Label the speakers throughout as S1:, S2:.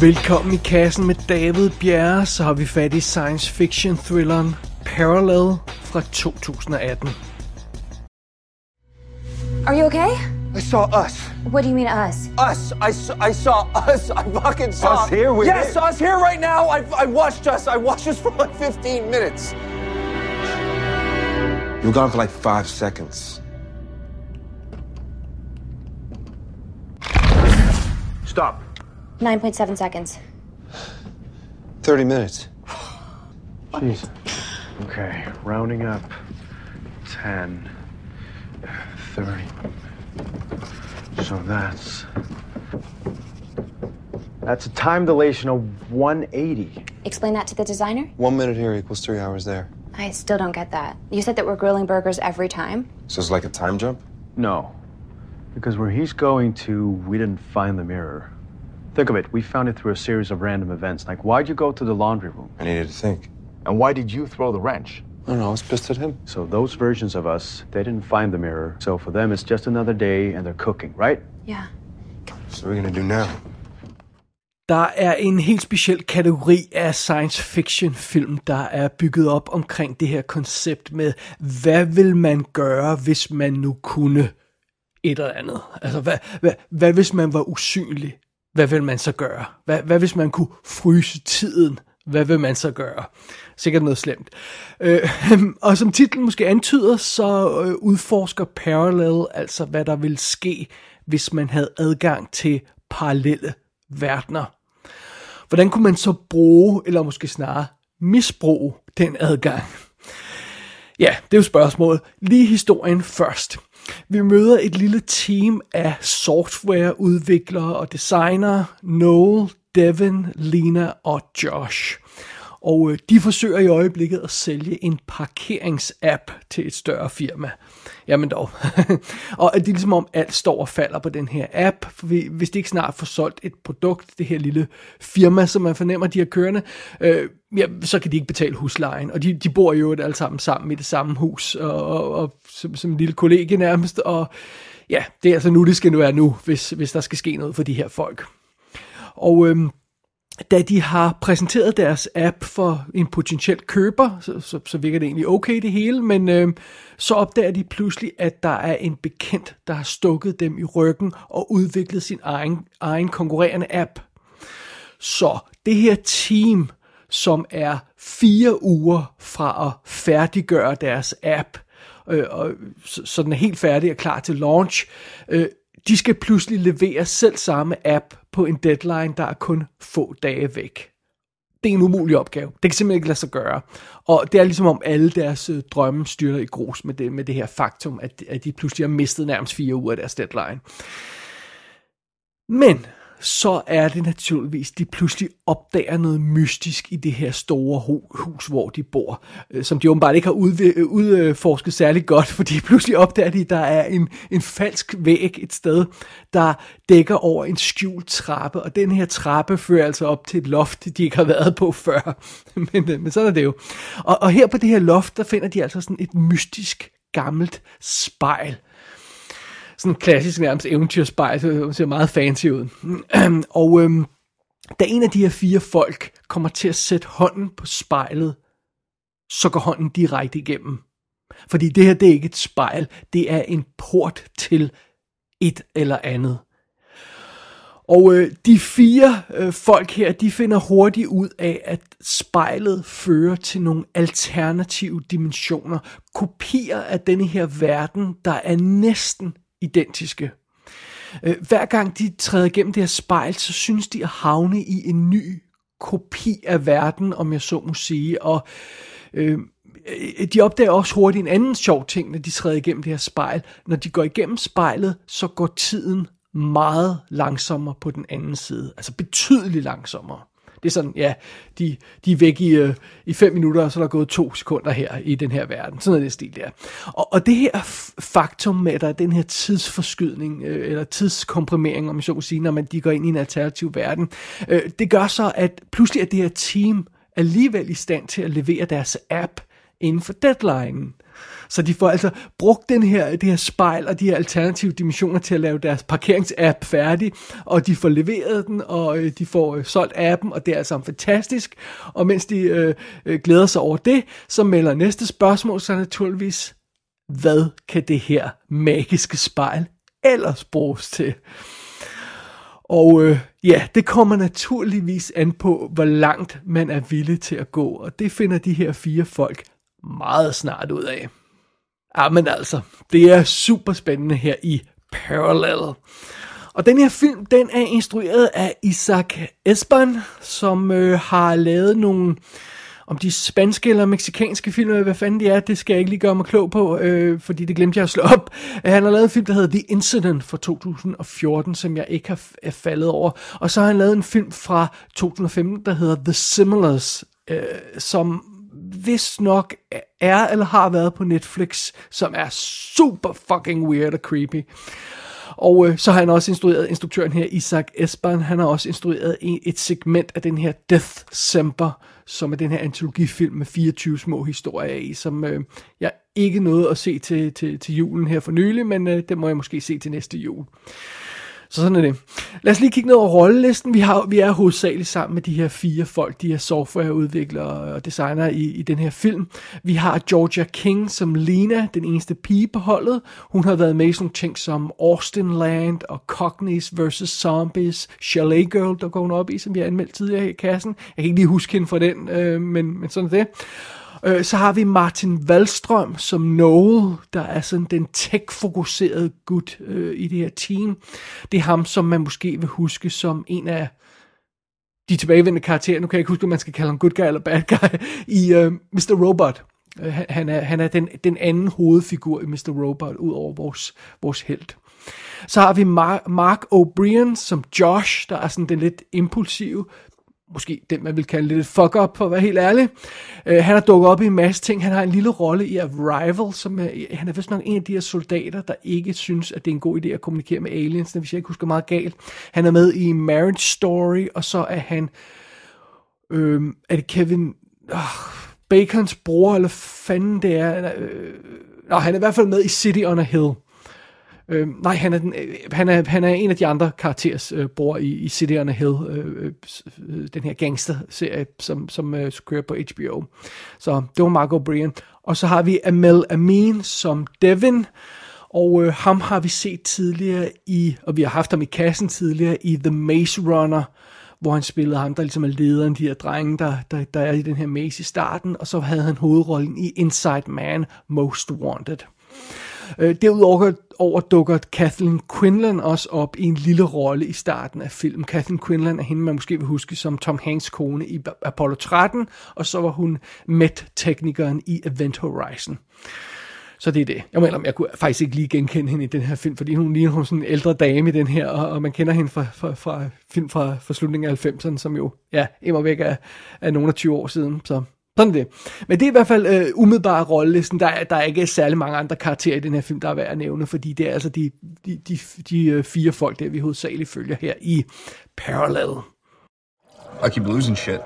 S1: Velkommen i kassen med David Bjerre, så har vi fat i science fiction thrilleren Parallel fra 2018.
S2: Are you okay?
S3: I saw us.
S2: What do you mean us?
S3: Us. I, s- I saw us. I fucking saw
S4: Us here with
S3: Yes,
S4: it?
S3: us here right now. I, I watched us. I watched us for like 15 minutes.
S4: You were gone for like five seconds. Stop.
S2: 9.7 seconds.
S4: 30 minutes.
S5: Jeez. Okay, rounding up. 10, 30. So that's. That's a time dilation of 180.
S2: Explain that to the designer?
S4: One minute here equals three hours there.
S2: I still don't get that. You said that we're grilling burgers every time?
S4: So it's like a time jump?
S5: No. Because where he's going to, we didn't find the mirror. Think of it, we found it through a series of random events. Like, why'd you go to the laundry room?
S4: I needed to think.
S6: And why did you throw the wrench?
S4: I don't know, I was pissed at him.
S5: So, those versions of us, they didn't find the mirror. So, for them, it's just another day and they're cooking, right?
S2: Yeah.
S4: So what are we gonna do now?
S1: Der er en helt speciel kategori af science fiction film, der er bygget op omkring det her koncept med, hvad vil man gøre, hvis man nu kunne et eller andet? Altså, hvad, hvad, hvad hvis man var usynlig? Hvad vil man så gøre? Hvad, hvad hvis man kunne fryse tiden? Hvad vil man så gøre? Sikkert noget slemt. Øh, og som titlen måske antyder, så øh, udforsker Parallel altså, hvad der ville ske, hvis man havde adgang til parallelle verdener. Hvordan kunne man så bruge, eller måske snarere misbruge den adgang? Ja, det er jo spørgsmålet. Lige historien først. Vi møder et lille team af softwareudviklere og designere, Noel, Devin, Lena og Josh. Og øh, de forsøger i øjeblikket at sælge en parkeringsapp til et større firma. Jamen dog. og det er ligesom om alt står og falder på den her app, for hvis de ikke snart får solgt et produkt, det her lille firma, som man fornemmer, de har kørende, øh, ja, så kan de ikke betale huslejen. Og de, de bor jo alle sammen sammen i det samme hus, og, og, og som, som en lille kollega nærmest, og ja, det er altså nu, det skal nu være nu, hvis, hvis der skal ske noget for de her folk. Og øhm, da de har præsenteret deres app for en potentiel køber, så, så, så virker det egentlig okay det hele, men øhm, så opdager de pludselig, at der er en bekendt, der har stukket dem i ryggen og udviklet sin egen, egen konkurrerende app. Så det her team, som er fire uger fra at færdiggøre deres app, øh, og, så, så den er helt færdig og klar til launch, øh, de skal pludselig levere selv samme app på en deadline, der er kun få dage væk. Det er en umulig opgave. Det kan simpelthen ikke lade sig gøre. Og det er ligesom om alle deres øh, drømme styrter i grus med det, med det her faktum, at, at de pludselig har mistet nærmest fire uger af deres deadline. Men så er det naturligvis, de pludselig opdager noget mystisk i det her store hus, hvor de bor, øh, som de åbenbart ikke har øh, udforsket særlig godt, fordi pludselig opdager de, at der er en, en falsk væg et sted, der dækker over en skjult trappe, og den her trappe fører altså op til et loft, de ikke har været på før. men, øh, men sådan er det jo. Og, og her på det her loft, der finder de altså sådan et mystisk gammelt spejl, sådan en klassisk nærmest eventyrspejl, så det ser meget fancy ud. og øhm, da en af de her fire folk kommer til at sætte hånden på spejlet, så går hånden direkte igennem. Fordi det her, det er ikke et spejl, det er en port til et eller andet. Og øh, de fire øh, folk her, de finder hurtigt ud af, at spejlet fører til nogle alternative dimensioner. Kopier af denne her verden, der er næsten identiske. Øh, hver gang de træder igennem det her spejl, så synes de at havne i en ny kopi af verden, om jeg så må sige. Og øh, øh, de opdager også hurtigt en anden sjov ting, når de træder igennem det her spejl. Når de går igennem spejlet, så går tiden meget langsommere på den anden side. Altså betydeligt langsommere. Det er sådan, ja, de, de er væk i, øh, i fem minutter, og så er der gået to sekunder her i den her verden. Sådan er det stil der. Og, og det her faktum med, at der er den her tidsforskydning, øh, eller tidskomprimering, om jeg så må sige, når man de går ind i en alternativ verden, øh, det gør så, at pludselig er det her team alligevel i stand til at levere deres app inden for deadline. Så de får altså brugt den her, det her spejl og de her alternative dimensioner til at lave deres parkeringsapp færdig, og de får leveret den, og øh, de får øh, solgt appen, og det er altså fantastisk. Og mens de øh, øh, glæder sig over det, så melder næste spørgsmål så naturligvis, hvad kan det her magiske spejl ellers bruges til? Og øh, ja, det kommer naturligvis an på, hvor langt man er villig til at gå, og det finder de her fire folk meget snart ud af. Ah, men altså, det er super spændende her i Parallel. Og den her film, den er instrueret af Isaac Esban, som øh, har lavet nogle, om de spanske eller meksikanske film, hvad fanden de er, det skal jeg ikke lige gøre mig klog på, øh, fordi det glemte jeg at slå op. Øh, han har lavet en film, der hedder The Incident fra 2014, som jeg ikke har er faldet over. Og så har han lavet en film fra 2015, der hedder The Similars, øh, som vist nok er eller har været på Netflix, som er super fucking weird og creepy. Og øh, så har han også instrueret instruktøren her, Isaac Esban, han har også instrueret et segment af den her Death Semper, som er den her antologifilm med 24 små historier i, som øh, jeg ikke nåede at se til, til, til julen her for nylig, men øh, det må jeg måske se til næste jul. Så sådan er det. Lad os lige kigge ned over rollelisten. Vi, har, vi er hovedsageligt sammen med de her fire folk, de her softwareudviklere og designere i, i den her film. Vi har Georgia King som Lena, den eneste pige på holdet. Hun har været med i sådan ting som Austin Land og Cognies vs. Zombies, Chalet Girl, der går hun op i, som vi har anmeldt tidligere i kassen. Jeg kan ikke lige huske hende fra den, øh, men, men sådan er det. Øh, så har vi Martin Wallstrøm som Noel, der er sådan den tech-fokuserede gut øh, i det her team. Det er ham, som man måske vil huske som en af de tilbagevendende karakterer. Nu kan jeg ikke huske, om man skal kalde ham good guy eller bad guy, i øh, Mr. Robot. Øh, han er, han er den, den anden hovedfigur i Mr. Robot, ud over vores, vores held. Så har vi Mark, Mark O'Brien som Josh, der er sådan den lidt impulsive, måske den, man vil kalde lidt fuck up, for at være helt ærlig. Øh, han har dukket op i en masse ting. Han har en lille rolle i Arrival, som er, han er vist nok en af de her soldater, der ikke synes, at det er en god idé at kommunikere med aliens, hvis jeg ikke husker meget galt. Han er med i Marriage Story, og så er han, øh, er det Kevin, øh, Bacons bror, eller fanden det er, øh, Nå, han er i hvert fald med i City on a Hill. Øh, nej, han er, den, øh, han, er, han er en af de andre karakteres øh, bror i, i City on a Hill, øh, øh, den her gangster-serie, som, som øh, kører på HBO. Så det var Mark O'Brien. Og så har vi Amel Amin som Devin, og øh, ham har vi set tidligere i, og vi har haft ham i kassen tidligere i The Maze Runner, hvor han spillede ham, der ligesom er lederen, de her drenge, der, der, der er i den her maze i starten, og så havde han hovedrollen i Inside Man Most Wanted. Øh, derudover over dukker Kathleen Quinlan også op i en lille rolle i starten af filmen. Kathleen Quinlan er hende, man måske vil huske som Tom Hanks kone i Apollo 13, og så var hun Met-teknikeren i Event Horizon. Så det er det. Jeg mener, jeg kunne faktisk ikke lige genkende hende i den her film, fordi hun ligner hun sådan en ældre dame i den her, og, og man kender hende fra, fra, fra film fra, fra slutningen af 90'erne, som jo, ja, immer væk er, er nogle af 20 år siden. Så sådan det. Men det er i hvert fald øh, umiddelbare rollelisten. Der er, der er ikke særlig mange andre karakterer i den her film, der er værd at nævne, fordi det er altså de, de, de, de øh, fire folk, der vi hovedsageligt følger her i Parallel.
S4: I keep losing shit,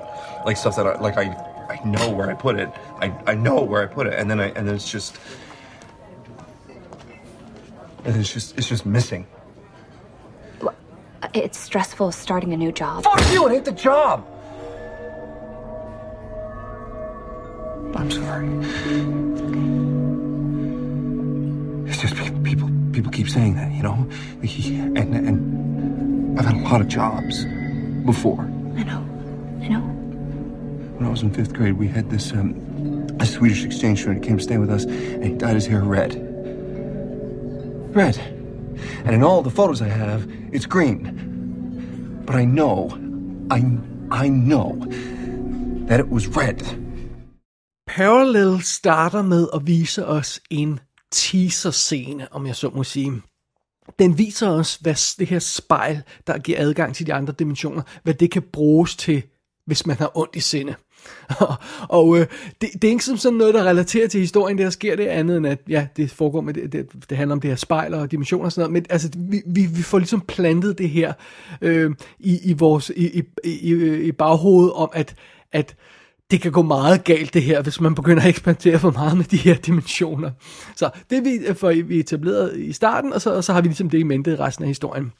S4: like stuff that I, like I, I know where I put it. I, I know where I put it, and then I, and then it's just, and it's just, it's just missing.
S2: It's stressful starting a new job.
S3: Fuck you, it ain't the job!
S4: Sorry. It's just pe- people. People keep saying that, you know. And and I've had a lot of jobs before.
S2: I know. I know.
S4: When I was in fifth grade, we had this um, a Swedish exchange student came to stay with us, and he dyed his hair red. Red. And in all the photos I have, it's green. But I know, I I know that it was red.
S1: Parallel starter med at vise os en teaser-scene, om jeg så må sige. Den viser os, hvad det her spejl, der giver adgang til de andre dimensioner, hvad det kan bruges til, hvis man har ondt i sinde. og øh, det, det er ikke som sådan noget, der relaterer til historien, det der sker det andet end at, ja, det foregår med det, det, det handler om det her spejl og dimensioner og sådan noget, men altså, vi, vi, vi får ligesom plantet det her øh, i, i vores, i, i, i, i baghovedet om, at, at det kan gå meget galt det her, hvis man begynder at eksperimentere for meget med de her dimensioner. Så det vi, øh, for vi etableret i starten, og så, og så har vi ligesom det i mente resten af historien.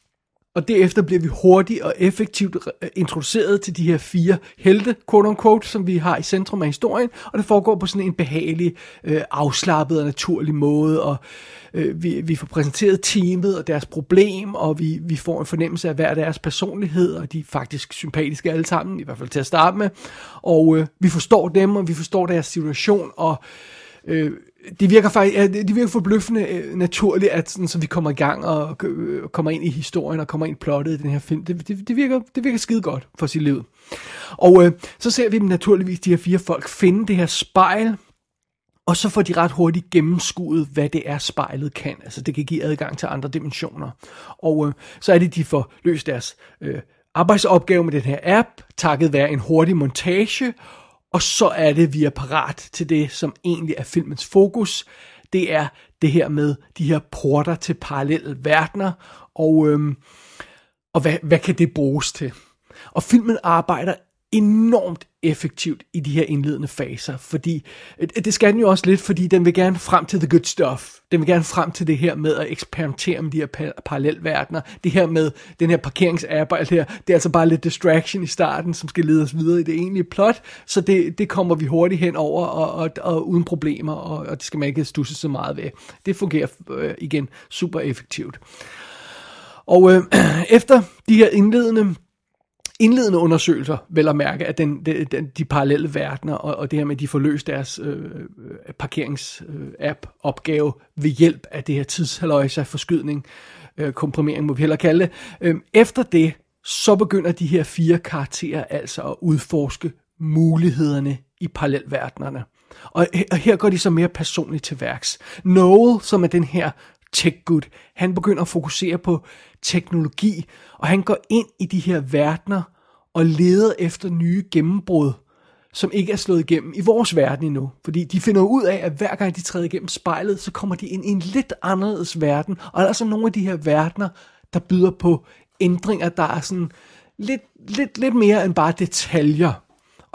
S1: Og derefter bliver vi hurtigt og effektivt øh, introduceret til de her fire helte, quote unquote, som vi har i centrum af historien, og det foregår på sådan en behagelig, øh, afslappet og naturlig måde, og øh, vi, vi får præsenteret teamet og deres problem, og vi, vi får en fornemmelse af hver deres personlighed, og de er faktisk sympatiske alle sammen, i hvert fald til at starte med, og øh, vi forstår dem, og vi forstår deres situation, og øh, det virker faktisk, ja, det virker forbløffende øh, naturligt, at sådan, så vi kommer i gang og øh, kommer ind i historien og kommer ind i plottet i den her film. Det, det, det, virker, det virker skide godt for sit liv. Og øh, så ser vi dem naturligvis, de her fire folk, finde det her spejl, og så får de ret hurtigt gennemskuet, hvad det er, spejlet kan. Altså det kan give adgang til andre dimensioner. Og øh, så er det, de får løst deres øh, arbejdsopgave med den her app, takket være en hurtig montage, og så er det, vi er parat til det, som egentlig er filmens fokus. Det er det her med de her porter til parallelle verdener, og, øhm, og hvad, hvad kan det bruges til? Og filmen arbejder enormt effektivt i de her indledende faser, fordi øh, det skal den jo også lidt, fordi den vil gerne frem til the good stuff. Den vil gerne frem til det her med at eksperimentere med de her parallelverdener. Det her med den her parkeringsapp og alt det her, det er altså bare lidt distraction i starten, som skal lede os videre i det egentlige plot, så det, det kommer vi hurtigt hen over og, og, og uden problemer, og, og det skal man ikke stusse så meget ved. Det fungerer øh, igen super effektivt. Og øh, efter de her indledende indledende undersøgelser, vel at mærke, at den, den, de parallelle verdener, og, og det her med, at de får løst deres øh, øh parkerings-app-opgave øh, ved hjælp af det her tidshalløjse forskydning, øh, komprimering må vi heller kalde det. Øh, efter det, så begynder de her fire karakterer altså at udforske mulighederne i parallelverdenerne. Og, og her går de så mere personligt til værks. Noel, som er den her tech good, han begynder at fokusere på teknologi, og han går ind i de her verdener og leder efter nye gennembrud, som ikke er slået igennem i vores verden endnu. Fordi de finder ud af, at hver gang de træder igennem spejlet, så kommer de ind i en lidt anderledes verden. Og der er så nogle af de her verdener, der byder på ændringer, der er sådan lidt, lidt, lidt mere end bare detaljer.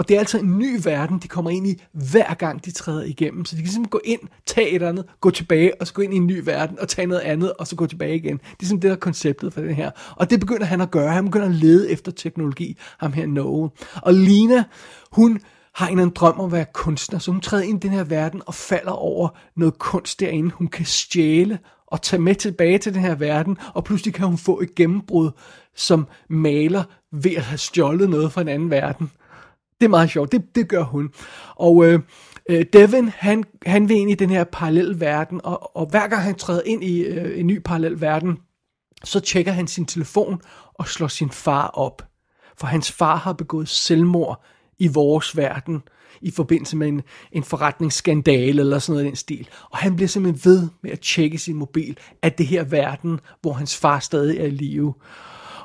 S1: Og det er altså en ny verden, de kommer ind i, hver gang de træder igennem. Så de kan simpelthen gå ind, tage et eller andet, gå tilbage, og så gå ind i en ny verden, og tage noget andet, og så gå tilbage igen. Det er simpelthen det, der er konceptet for det her. Og det begynder han at gøre. Han begynder at lede efter teknologi, ham her Noel. Og Lina, hun har en en drøm om at være kunstner, så hun træder ind i den her verden og falder over noget kunst derinde, hun kan stjæle og tage med tilbage til den her verden, og pludselig kan hun få et gennembrud som maler ved at have stjålet noget fra en anden verden. Det er meget sjovt. Det, det gør hun. Og øh, øh Devin, han, han vil ind i den her parallel verden, og, og hver gang han træder ind i øh, en ny parallel verden, så tjekker han sin telefon og slår sin far op. For hans far har begået selvmord i vores verden i forbindelse med en, en forretningsskandale eller sådan noget i den stil. Og han bliver simpelthen ved med at tjekke sin mobil, at det her verden, hvor hans far stadig er i live.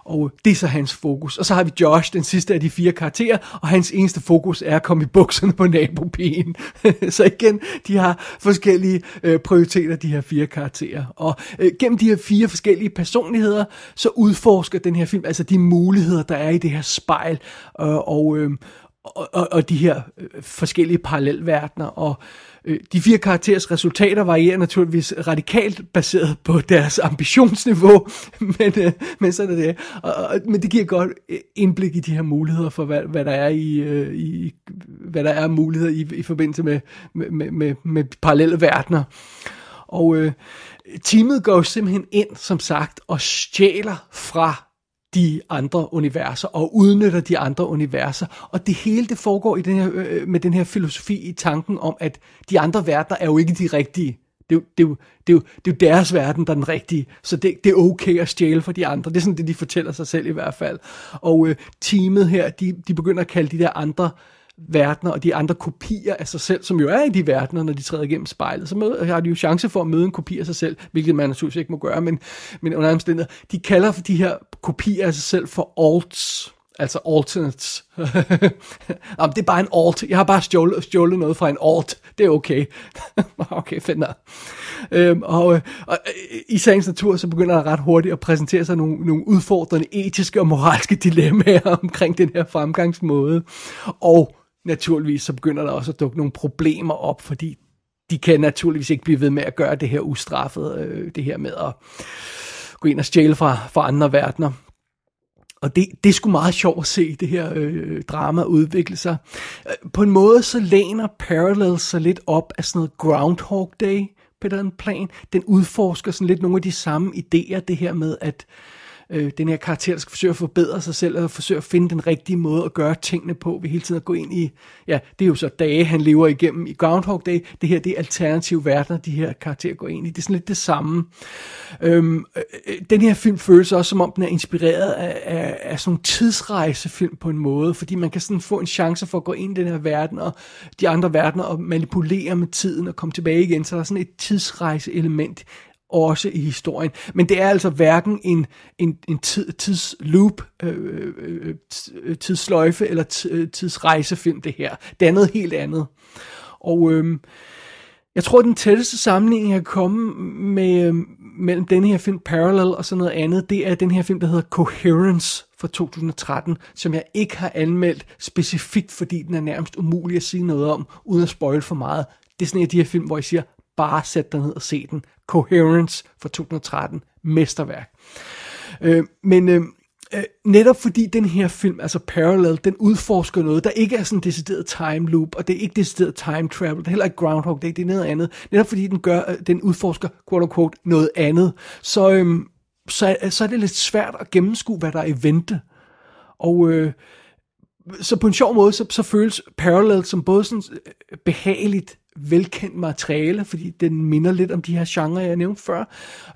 S1: Og det er så hans fokus. Og så har vi Josh, den sidste af de fire karakterer, og hans eneste fokus er at komme i bukserne på nabopigen. så igen, de har forskellige øh, prioriteter, de her fire karakterer. Og øh, gennem de her fire forskellige personligheder, så udforsker den her film altså de muligheder, der er i det her spejl, øh, og, øh, og, og, og de her øh, forskellige parallelverdener. Og Øh, de fire karakterers resultater varierer naturligvis radikalt baseret på deres ambitionsniveau, men, øh, men sådan er det. Og, og, men det giver godt øh, indblik i de her muligheder for, hvad, hvad der er i, øh, i hvad der er muligheder i, i forbindelse med, med, med, med parallelle verdener. Og øh, teamet går simpelthen ind, som sagt, og stjæler fra de andre universer og udnytter de andre universer. Og det hele det foregår i den her, øh, øh, med den her filosofi i tanken om, at de andre verdener er jo ikke de rigtige. Det er, jo, det, er jo, det, er jo, det er jo deres verden, der er den rigtige. Så det, det er okay at stjæle for de andre. Det er sådan det, de fortæller sig selv i hvert fald. Og øh, teamet her, de, de begynder at kalde de der andre verdener og de andre kopier af sig selv, som jo er i de verdener, når de træder igennem spejlet, så møder, har de jo chance for at møde en kopi af sig selv, hvilket man naturligvis ikke må gøre, men, men under omstændigheder, de kalder for de her kopier af sig selv for alts, altså alternates. Jamen, det er bare en alt. Jeg har bare stjålet, stjålet noget fra en alt. Det er okay. okay, fedt nok. Øhm, og, øh, og øh, i sagens natur, så begynder der ret hurtigt at præsentere sig nogle, nogle udfordrende etiske og moralske dilemmaer omkring den her fremgangsmåde. Og naturligvis, så begynder der også at dukke nogle problemer op, fordi de kan naturligvis ikke blive ved med at gøre det her ustraffet, øh, det her med at gå ind og stjæle fra, fra andre verdener. Og det, det er sgu meget sjovt at se det her øh, drama udvikle sig. Øh, på en måde så læner Parallel sig lidt op af sådan noget Groundhog Day på den plan. Den udforsker sådan lidt nogle af de samme idéer, det her med at øh, Øh, den her karakter, der skal forsøge at forbedre sig selv, og forsøge at finde den rigtige måde at gøre tingene på, ved hele tiden at gå ind i, ja, det er jo så dage, han lever igennem i Groundhog Day, det her, det er alternative verdener, de her karakterer går ind i, det er sådan lidt det samme. Øhm, øh, den her film føles også, som om den er inspireret af, af, af sådan en tidsrejsefilm på en måde, fordi man kan sådan få en chance for at gå ind i den her verden, og de andre verdener, og manipulere med tiden, og komme tilbage igen, så der er sådan et tidsrejse-element også i historien. Men det er altså hverken en, en, en tid, tidsloop, øh, øh, øh, øh tidsløjfe eller øh, tidsrejsefilm, det her. Det er noget helt andet. Og øh, jeg tror, den tætteste sammenligning, jeg kan komme med, øh, mellem den her film Parallel og sådan noget andet, det er den her film, der hedder Coherence fra 2013, som jeg ikke har anmeldt specifikt, fordi den er nærmest umulig at sige noget om, uden at spoil for meget. Det er sådan en af de her film, hvor jeg siger, bare sæt dig ned og se den. Coherence fra 2013, mesterværk. Øh, men øh, øh, netop fordi den her film, altså Parallel, den udforsker noget, der ikke er sådan en decideret time loop, og det er ikke decideret time travel, det er heller ikke Groundhog Day, det er noget andet. Netop fordi den, gør, øh, den udforsker, quote unquote, noget andet, så, øh, så, så er det lidt svært at gennemskue, hvad der er i vente. Og øh, så på en sjov måde, så, så føles Parallel som både sådan øh, behageligt velkendt materiale, fordi den minder lidt om de her genrer, jeg nævnte før.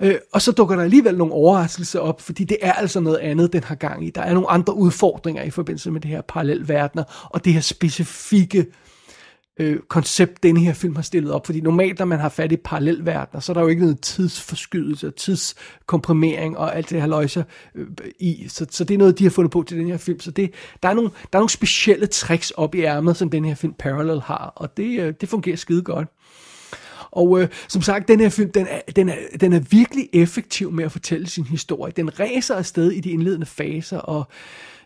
S1: Øh, og så dukker der alligevel nogle overraskelser op, fordi det er altså noget andet, den har gang i. Der er nogle andre udfordringer i forbindelse med det her parallelverdener, og det her specifikke øh, Øh, koncept, den her film har stillet op. Fordi normalt, når man har fat i parallelverdener, så er der jo ikke noget tidsforskydelse, tidskomprimering og alt det her løjser øh, i. Så, så det er noget, de har fundet på til den her film. Så det, der, er nogle, der er nogle specielle tricks op i ærmet, som den her film Parallel har, og det, øh, det fungerer skide godt. Og øh, som sagt, den her film, den er, den, er, den er virkelig effektiv med at fortælle sin historie. Den ræser afsted i de indledende faser, og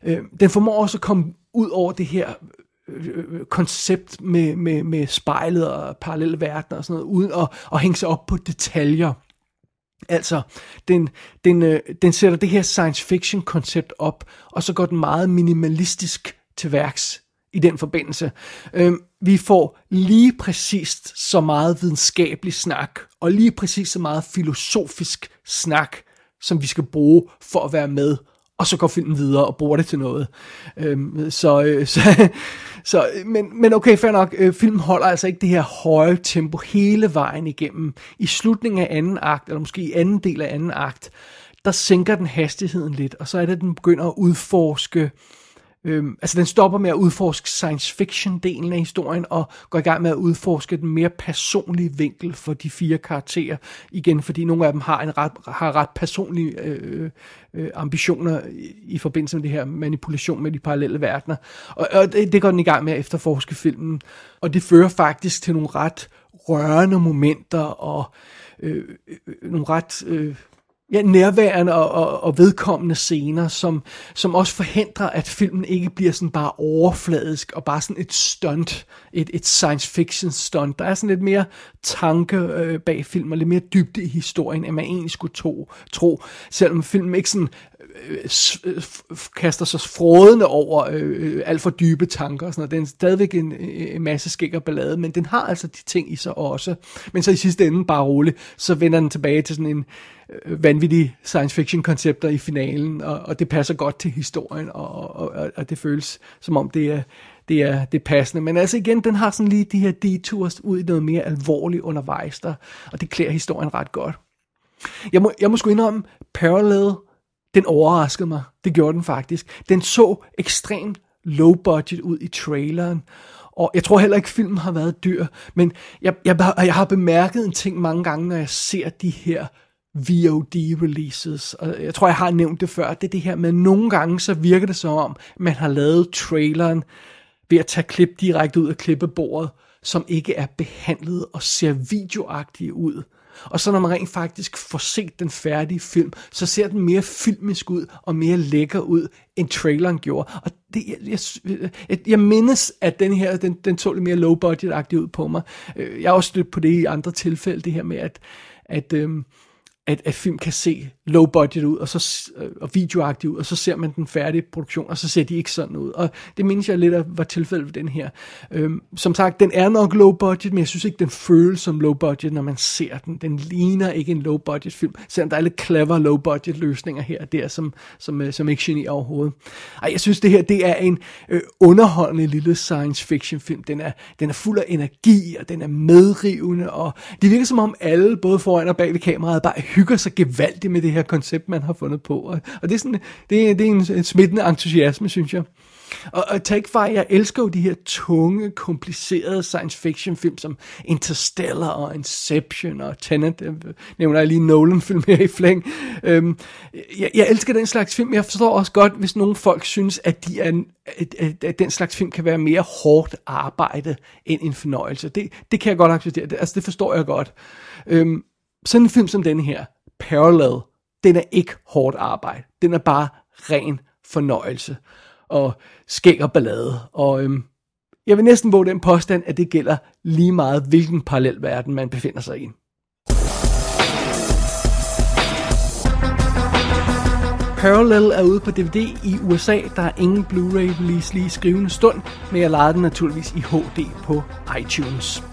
S1: øh, den formår også at komme ud over det her Øh, øh, koncept med, med, med spejlet og parallelle verdener og sådan noget, uden at, at hænge sig op på detaljer. Altså, den, den, øh, den sætter det her science fiction koncept op, og så går den meget minimalistisk til værks i den forbindelse. Øh, vi får lige præcis så meget videnskabelig snak, og lige præcis så meget filosofisk snak, som vi skal bruge for at være med og så går filmen videre og bruger det til noget. Øhm, så, øh, så, så, men, men okay, fair nok, øh, filmen holder altså ikke det her høje tempo hele vejen igennem. I slutningen af anden akt, eller måske i anden del af anden akt, der sænker den hastigheden lidt, og så er det, at den begynder at udforske øh, Øhm, altså den stopper med at udforske science fiction delen af historien og går i gang med at udforske den mere personlige vinkel for de fire karakterer. Igen fordi nogle af dem har en ret, har ret personlige øh, øh, ambitioner i, i forbindelse med det her manipulation med de parallelle verdener. Og, og det, det går den i gang med at efterforske filmen. Og det fører faktisk til nogle ret rørende momenter og øh, øh, øh nogle ret... Øh, ja, nærværende og, og, og vedkommende scener, som, som også forhindrer, at filmen ikke bliver sådan bare overfladisk og bare sådan et stunt, et, et science fiction stunt. Der er sådan lidt mere tanke øh, bag filmen, og lidt mere dybde i historien, end man egentlig skulle tro, tro selvom filmen ikke sådan Øh, øh, kaster sig frådende over øh, øh, alt for dybe tanker og sådan noget. Den er stadigvæk en, en masse skæg og ballade, men den har altså de ting i sig også. Men så i sidste ende, bare roligt, så vender den tilbage til sådan en øh, vanvittig science fiction koncepter i finalen, og, og det passer godt til historien, og, og, og det føles som om det er, det er, det er passende. Men altså igen, den har sådan lige de her detours ud i noget mere alvorligt undervejs der, og det klæder historien ret godt. Jeg må, jeg må sgu indrømme, Parallel, den overraskede mig. Det gjorde den faktisk. Den så ekstremt low budget ud i traileren, og jeg tror heller ikke, filmen har været dyr, men jeg, jeg, jeg har bemærket en ting mange gange, når jeg ser de her VOD-releases. Og jeg tror, jeg har nævnt det før. Det er det her med, nogle gange så virker det som om, man har lavet traileren ved at tage klip direkte ud af klippebordet, som ikke er behandlet og ser videoagtige ud. Og så når man rent faktisk får set den færdige film, så ser den mere filmisk ud og mere lækker ud, end traileren gjorde. Og det, jeg, jeg, jeg, mindes, at den her, den, den så lidt mere low budget-agtig ud på mig. Øh, jeg har også stødt på det i andre tilfælde, det her med, at, at øhm, at, at film kan se low budget ud, og, så, øh, og videoagtig ud, og så ser man den færdige produktion, og så ser de ikke sådan ud. Og det mindes jeg lidt af var tilfældet ved den her. Øhm, som sagt, den er nok low budget, men jeg synes ikke, den føles som low budget, når man ser den. Den ligner ikke en low budget film, selvom der er lidt clever low budget løsninger her og der, som, som, øh, som ikke generer overhovedet. Ej, jeg synes, det her det er en øh, underholdende lille science fiction film. Den er, den er fuld af energi, og den er medrivende, og det virker som om alle, både foran og bag ved kameraet, bare hygger sig gevaldigt med det her koncept, man har fundet på. Og, og det er, sådan, det, er, det er en, en smittende entusiasme, synes jeg. Og, og take fejl, jeg elsker jo de her tunge, komplicerede science fiction film som Interstellar og Inception og Tenet, jeg nævner jeg lige Nolan-film her i flæng. Øhm, jeg, jeg elsker den slags film, jeg forstår også godt, hvis nogle folk synes, at, de er, at, at, at den slags film kan være mere hårdt arbejde end en fornøjelse. Det, det kan jeg godt acceptere, det, altså det forstår jeg godt. Øhm, sådan en film som den her, Parallel, den er ikke hårdt arbejde. Den er bare ren fornøjelse og skæg og ballade. Og øhm, jeg vil næsten våge den påstand, at det gælder lige meget, hvilken parallel verden man befinder sig i. Parallel er ude på DVD i USA. Der er ingen Blu-ray release lige i skrivende stund, men jeg lejede den naturligvis i HD på iTunes.